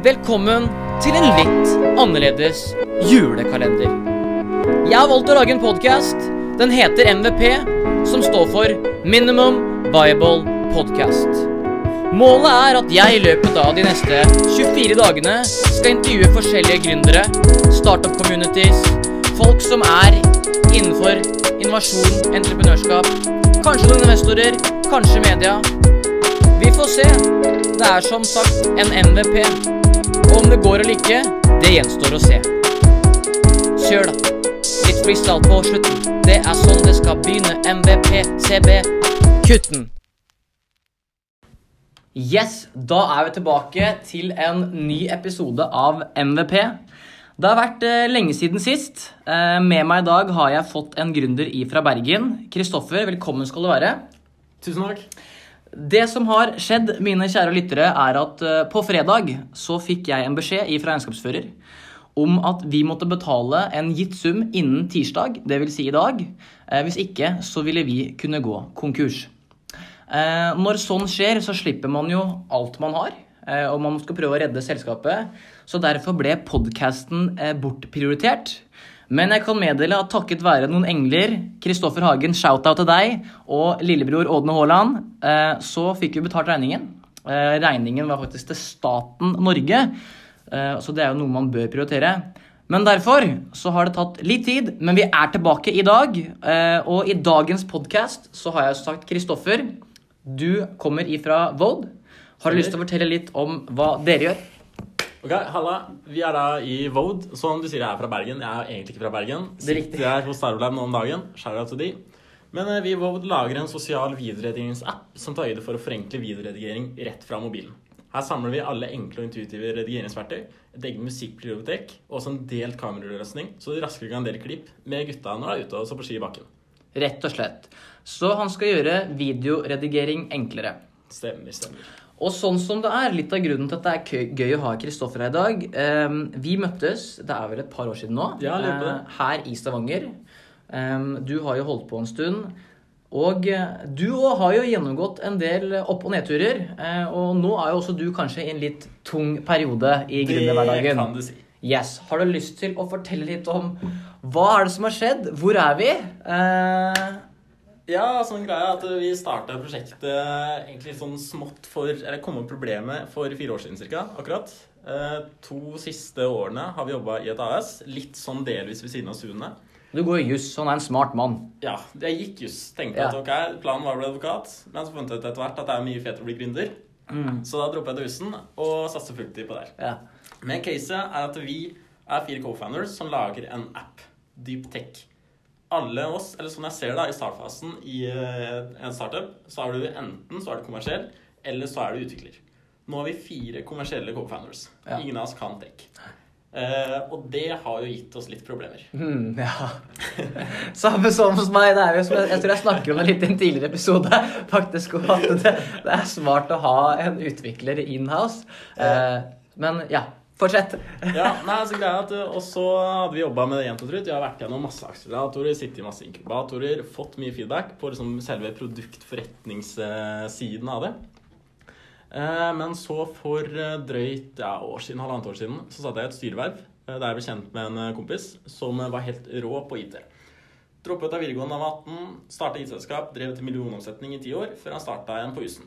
Velkommen til en litt annerledes julekalender. Jeg har valgt å lage en podkast. Den heter MVP, som står for Minimum Viable Podcast. Målet er at jeg i løpet av de neste 24 dagene skal intervjue forskjellige gründere, startup communities, folk som er innenfor innovasjon, entreprenørskap, kanskje noen investorer, kanskje media. Vi får se. Det er som sagt en MVP. Og om det går eller ikke, det gjenstår å se. Kjør, da. Litt freestyle på slutten. Det er sånn det skal begynne. MVP, CB, kutten. Yes, da er vi tilbake til en ny episode av MVP. Det har vært eh, lenge siden sist. Eh, med meg i dag har jeg fått en gründer ifra Bergen. Kristoffer, velkommen skal du være. Tusen takk. Det som har skjedd, mine kjære lyttere, er at eh, på fredag så fikk jeg en beskjed fra regnskapsfører om at vi måtte betale en gitt sum innen tirsdag, dvs. Si i dag. Eh, hvis ikke så ville vi kunne gå konkurs. Eh, Når sånn skjer, så slipper man jo alt man har. Og man skal prøve å redde selskapet. Så derfor ble podkasten bortprioritert. Men jeg kan meddele at takket være noen engler, Kristoffer Hagen, shout-out til deg, og lillebror Ådne Haaland, eh, så fikk vi betalt regningen. Eh, regningen var faktisk til staten Norge, eh, så det er jo noe man bør prioritere. Men derfor så har det tatt litt tid, men vi er tilbake i dag. Og i dagens podkast så har jeg sagt Kristoffer, du kommer ifra Vod. Har du lyst til å fortelle litt om hva dere gjør? Ok, Halla. Vi er da i Vode. Som du sier, jeg er fra Bergen. Jeg er egentlig ikke fra Bergen. Det er riktig. Sitter hos Starolab nå om dagen. Shout-out til de. Men eh, vi i Vode lager en sosial videoredigeringapp som tar høyde for å forenkle videoredigering rett fra mobilen. Her samler vi alle enkle og intuitive redigeringsverktøy, et eget musikkbibliotek og også en delt kameraløsning, så du raskere kan dele klipp med gutta når du er ute og står på ski i bakken. Rett og slett. Så han skal gjøre videoredigering enklere. Stemmer, stemmer. Og sånn som det er, litt av grunnen til at det er gøy å ha Kristoffer her i dag um, Vi møttes, det er vel et par år siden nå, Ja, eh, her i Stavanger. Um, du har jo holdt på en stund. Og eh, du òg har jo gjennomgått en del opp- og nedturer. Eh, og nå er jo også du kanskje i en litt tung periode i Det kan du si. Yes. Har du lyst til å fortelle litt om hva er det som har skjedd? Hvor er vi? Ja, sånn greia at vi starta prosjektet egentlig sånn smått for Eller kom opp problemet for fire år siden cirka, akkurat. Eh, to siste årene har vi jobba i et AS, litt sånn delvis ved siden av studiene. du går i juss, han er en smart mann. Ja, jeg gikk juss. Tenkte Ja. at ok, planen var å bli advokat, men så fant jeg ut etter hvert at det er mye fetere å bli gründer. Så da droppet jeg til jussen og satser fulltid på det. Ja. Men caset er at vi er fire co-founders som lager en app. Deep Tech. Alle oss, eller sånn jeg ser det da, i startfasen i eh, en startup, så er du enten så er du kommersiell, eller så er du utvikler. Nå har vi fire kommersielle co-founders. Ja. Ingen av oss kan tech. Eh, og det har jo gitt oss litt problemer. Mm, ja. Samme som hos meg. Det er jo som jeg, jeg tror jeg snakker om det litt i en tidligere episode. Faktisk at det, det er smart å ha en utvikler in-house. Eh, men ja, fortsett. Ja, nei, så greia er at uh, Og så hadde vi jobba med det jevnt og trutt. Vi har vært gjennom masse akseleratorer, sittet i masse inkubatorer, fått mye feedback på liksom selve produktforretningssiden av det. Eh, Men så for eh, drøyt ja, år siden, halvannet år siden så satt jeg i et styreverv eh, der jeg ble kjent med en eh, kompis som eh, var helt rå på IT. Droppet av videregående av 18, starta IT-selskap, drev til millionomsetning i ti år, før han starta igjen på Jussen.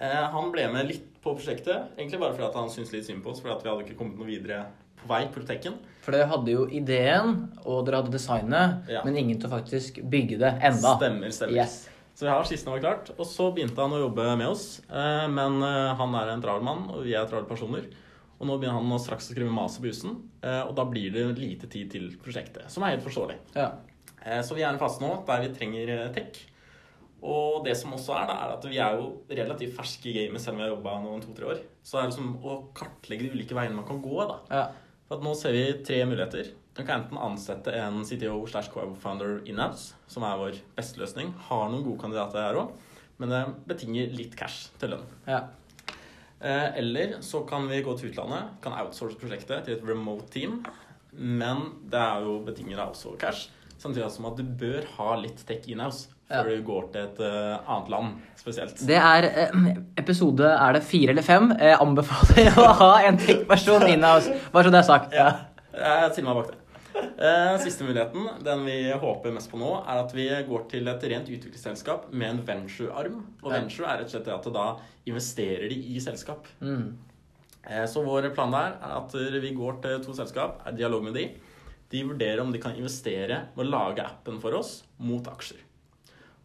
Eh, Han ble med litt på prosjektet, egentlig bare fordi at han syntes litt synd på oss, fordi at vi hadde ikke kommet noe videre på vei på tekken. For dere hadde jo ideen, og dere hadde designet, Ja. men ingen til å faktisk bygge det enda. Stemmer, stemmer. Yes. Så har skissene var klart. Og så begynte han å jobbe med oss. eh, Men eh, han er en travel mann, og vi er travle personer. Og nå begynner han å straks å skrive maser på jussen, eh, og da blir det lite tid til prosjektet. Som er helt forståelig. Ja. Så vi er i en fase nå der vi trenger tech. Og det som også er, da, er at vi er jo relativt ferske i gamet, selv om vi har jobba noen to-tre år. Så det er liksom å kartlegge de ulike veiene man kan gå. da. ja. For nå ser vi tre muligheter. Du kan enten ansette en CTO slash co-founder in-house, som er vår beste løsning. Har noen gode kandidater her òg, men det betinger litt cash til lønn. ja. Eh, Eller så kan vi gå til utlandet, kan outsource prosjektet til et remote team. Men det er jo betinger av også cash. Samtidig som at du bør ha litt tech in-house. Ja. før du går til et uh, annet land spesielt. Det er eh, episode Er det fire eller fem? Jeg anbefaler å ha en tech-person in house. Bare så det er sagt. Ja. Jeg stiller meg bak det. Eh, siste muligheten, den vi håper mest på nå, er at vi går til et rent utviklingsselskap med en venture-arm. Og Ja. venture er rett og slett det at da investerer de i selskap. Mm. Eh, Så vår plan der er at vi går til to selskap, er dialog med de. De vurderer om de kan investere ved å lage appen for oss mot aksjer.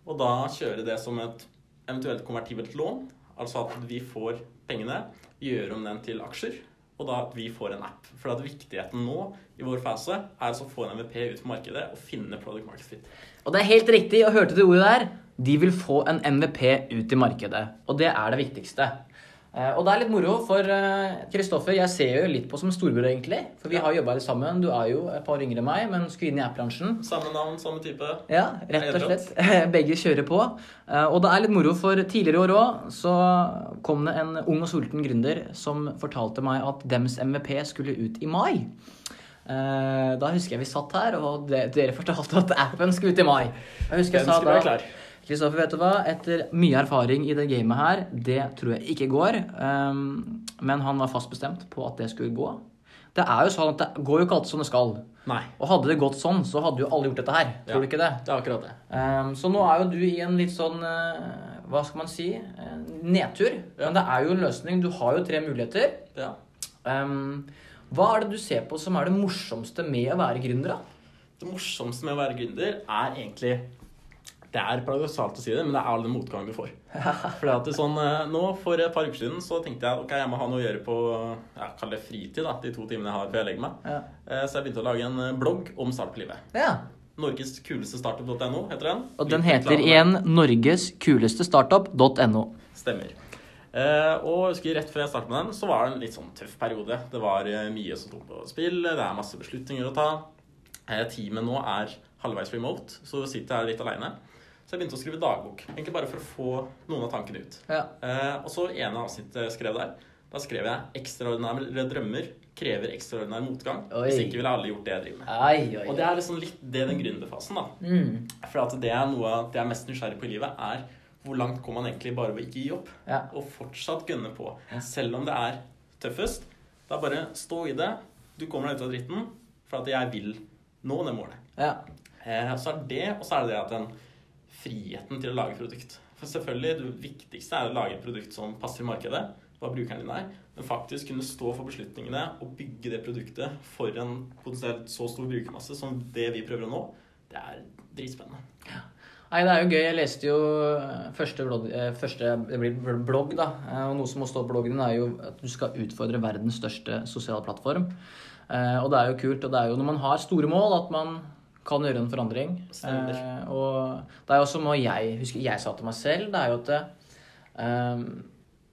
Og da kjøre det som et eventuelt konvertibelt lån. Altså at vi får pengene, gjøre om den til aksjer, og da at vi får en app. For at viktigheten nå i vår fase er altså å få en MVP ut på markedet og finne product market fit. Og det er helt riktig, og hørte du ordet der? De vil få en MVP ut i markedet. Og det er det viktigste. Eh, Og det er litt moro, for Kristoffer, jeg ser jo litt på som storbror, egentlig. For vi har jobba litt sammen. Du er jo et par yngre enn meg, men skulle inn i app-bransjen. Samme navn, samme type. Ja, rett og slett. Begge kjører på. Eh, Og det er litt moro, for tidligere år òg så kom det en ung og sulten gründer som fortalte meg at dems MVP skulle ut i mai. Eh, Da husker jeg vi satt her, og dere fortalte at appen skulle ut i mai. Jeg husker jeg Den sa da. Kristoffer, vet du hva? Etter mye erfaring i det gamet her, det tror jeg ikke går. Um, men han var fast bestemt på at det skulle gå. Det er jo sånn at det går jo ikke alltid som det skal. Nei, Og hadde det gått sånn, så hadde jo alle gjort dette her. Tror Ja. du ikke det? det er akkurat det. Um, så nå er jo du i en litt sånn uh, Hva skal man si? Uh, nedtur. Ja. Men det er jo en løsning. Du har jo tre muligheter. Ja. Um, hva er det du ser på som er det morsomste med å være gründer? da? Det morsomste med å være gründer er egentlig Det er paradoksalt å si det, men det er all den motgangen du får. Fordi at det sånn, eh, nå For et par uker siden så tenkte jeg ok, jeg må ha noe å gjøre på ja, kall det fritid. da, De to timene jeg har før jeg legger meg. Ja. Eh, Så jeg begynte å lage en eh, blogg om start på livet. ja. Norges kuleste startup.no heter den. Og den heter igjen Norges kuleste startup.no. Stemmer. Og jeg husker Rett før jeg startet med den, så var det en litt sånn tøff periode. Det var mye som tok på spill, det er masse beslutninger å ta. Teamet nå er halvveis remote, så sitter jeg litt aleine. Så jeg begynte å skrive dagbok, egentlig bare for å få noen av tankene ut. Ja. Eh, og så ene avsnittet jeg skrev der, da skrev jeg 'ekstraordinære drømmer krever ekstraordinær motgang'. Oi. Hvis ikke ville alle gjort det jeg driver med. Ai, oi, Og det er liksom litt det den gründerfasen, da. Mm. For det er noe av det jeg er mest nysgjerrig på i livet, er hvor langt kommer man egentlig bare ved ikke gi opp? Ja. Og fortsatt gønne på. Selv om det er tøffest. Da bare stå i det. Du kommer deg ut av dritten for at jeg vil nå det målet. ja. Eh, så er det, og så er det det at den friheten til å lage produkt. For selvfølgelig, det viktigste er å lage et produkt som passer i markedet, hva brukeren din er, men faktisk kunne stå for beslutningene og bygge det produktet for en potensielt så stor brukermasse som det vi prøver å nå, det er dritspennende. Nei, det er jo gøy. Jeg leste jo eh, første blogg, eh, første, det blir blogg da. Og noe som må stå på bloggen din, er jo at du skal utfordre verdens største sosiale plattform. Og det er jo kult. Og det er jo når man har store mål, at man kan gjøre en forandring. Eh, Og det er også noe jeg husker jeg sa til meg selv, det er jo at eh,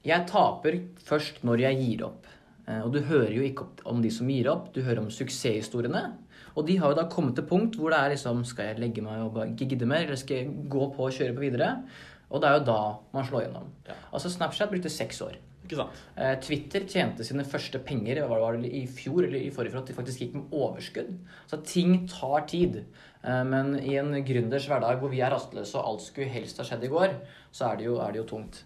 jeg taper først når jeg gir opp. Eh, Og du hører jo ikke om de som gir opp, du hører om suksesshistoriene. Og de har jo da kommet til punkt hvor det er liksom Skal jeg legge meg og bare ikke gidde mer, eller skal jeg gå på og kjøre på videre? Og det er jo da man slår gjennom. Ja. Altså Snapchat brukte seks år. Ikke sant? Eh, Twitter tjente sine første penger hva var det, i fjor eller i forrige for at de faktisk gikk med overskudd. Så ting tar tid. Eh, Men i en gründers hverdag hvor vi er rastløse og alt skulle helst ha skjedd i går, så er det jo, er det jo tungt.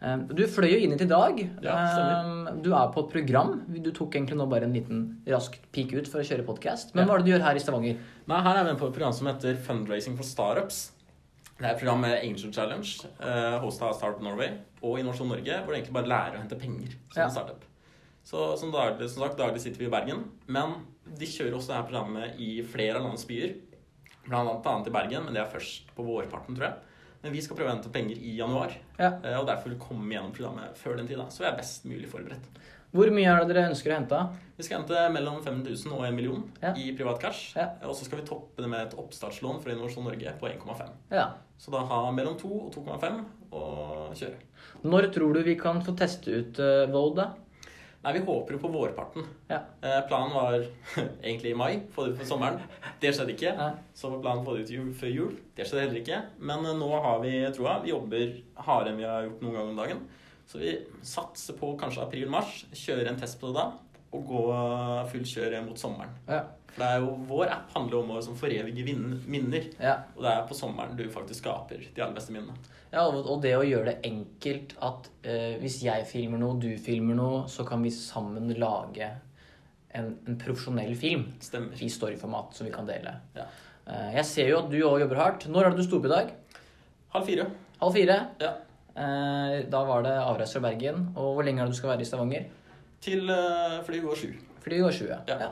Eh, Du fløy jo inn hit i dag. Ja, stemmer. Du er på et program. Du tok egentlig nå bare en liten rask peak ut for å kjøre podkast. Men hva er det du gjør her i Stavanger? Nei, her er vi på et program som heter Fundraising for Startups. Det er et program med Angel Challenge, hosta av Startup Norway og Innovasjon Norge, hvor du egentlig bare lærer å hente penger som Ja. en startup. Så som, daglig, som sagt, daglig sitter vi i Bergen, men de kjører også dette programmet i flere av landets byer. Blant annet i Bergen, men det er først på vårparten, tror jeg. Men vi skal prøve å hente penger i januar, Ja. eh, og derfor komme gjennom programmet før den tid, så vi er best mulig forberedt. Hvor mye er det dere ønsker å hente? Vi skal hente mellom 500 000 og 1 million Ja. i privat cash. Ja. Og så skal vi toppe det med et oppstartslån fra Innovasjon Norge på 1,5. Ja. Så da ha mellom 2 og 2,5 og kjøre. Når tror du vi kan få teste ut uh, Vode? Nei, vi håper jo på vårparten. Ja. Eh, planen var egentlig i mai, få det ut for sommeren. Det skjedde ikke. Nei. Så var planen å få det ut jul, før jul. Det skjedde heller ikke. Men eh, nå har vi troa. Vi jobber hardere enn vi har gjort noen gang om dagen. Så vi satser på kanskje april-mars. Kjører en test på det da. Å gå fullt kjør mot sommeren. Ja. For det er jo, Vår app handler om å liksom forevige minner. Ja. Og det er på sommeren du faktisk skaper de aller beste minnene. Ja, og det å gjøre det enkelt at uh, hvis jeg filmer noe, du filmer noe, så kan vi sammen lage en, en profesjonell film Stemmer. i storyformat som vi kan dele. Ja. Uh, jeg ser jo at du òg jobber hardt. Når er det du sto opp i dag? Halv fire. Halv fire. Ja. Uh, da var det avreise fra Bergen. Og hvor lenge er det du skal være i Stavanger? Til uh, fly går sju. Fly går sju, Ja.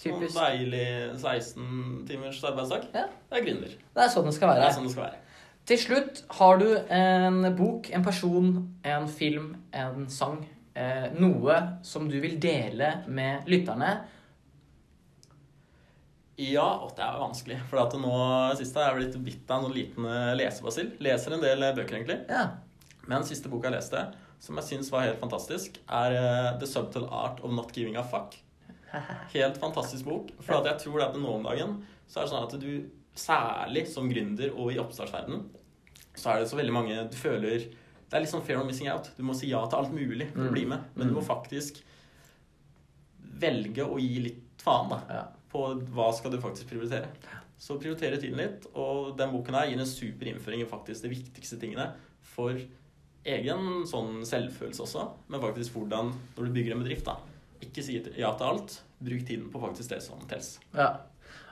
Sånn Typisk. deilig 16 timers arbeidsdag. Ja. Det er gründer. Det er sånn det skal Det være. er sånn det skal være. Til slutt har du en bok, en person, en film, en sang. Eh, noe som du vil dele med lytterne. Ja, og det er jo vanskelig. For at nå sist har jeg blitt bitt av noen liten lesebasill. lesebasil. Leser en del eh, bøker, egentlig. Ja. Men siste boka jeg leste, som jeg syns var helt fantastisk, er uh, The Subtle Art of Not Giving a Fuck. Helt fantastisk bok. For jeg tror at nå om dagen så er det sånn at du, særlig som gründer og i oppstartsverdenen, så er det så veldig mange du føler Det er litt sånn fair on missing out. Du må si ja til alt mulig for å Mm. bli med. Men du må faktisk velge å gi litt faen, da på hva skal du faktisk prioritere. Så prioritere tiden litt, og den boken her gir en super innføring i faktisk de viktigste tingene for egen sånn selvfølelse også, men faktisk hvordan, når du bygger en bedrift, da, ikke si ja til alt, bruk tiden på faktisk det som tels. ja.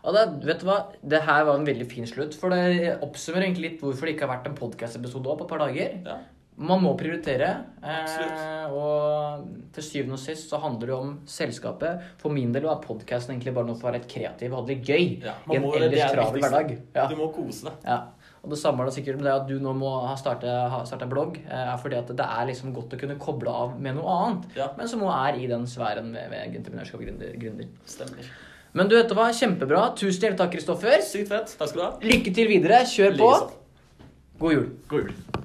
Og det, vet du hva? Det her var en veldig fin slutt. For det oppsummerer egentlig litt hvorfor det ikke har vært en podkast-episode på et par dager. Ja, Man må prioritere. Eh, og til syvende og sist så handler det om selskapet. For min del var podkasten egentlig bare noe for å være litt kreativ og ha det gøy ja. i en ellers er travel hverdag. Ja. Du må kose deg. Ja. Og det samme er det sikkert med det at du nå må ha starta blogg. eh, Er fordi at det er liksom godt å kunne koble av med noe annet. Ja. Men som nå er i den sfæren med, med entreprenørskap og gründer. gründer. Stemmer. Men du vet hva, kjempebra. Tusen hjertelig takk, Kristoffer. Sykt fett. Takk skal du ha. Lykke til videre. Kjør på. God jul. God jul.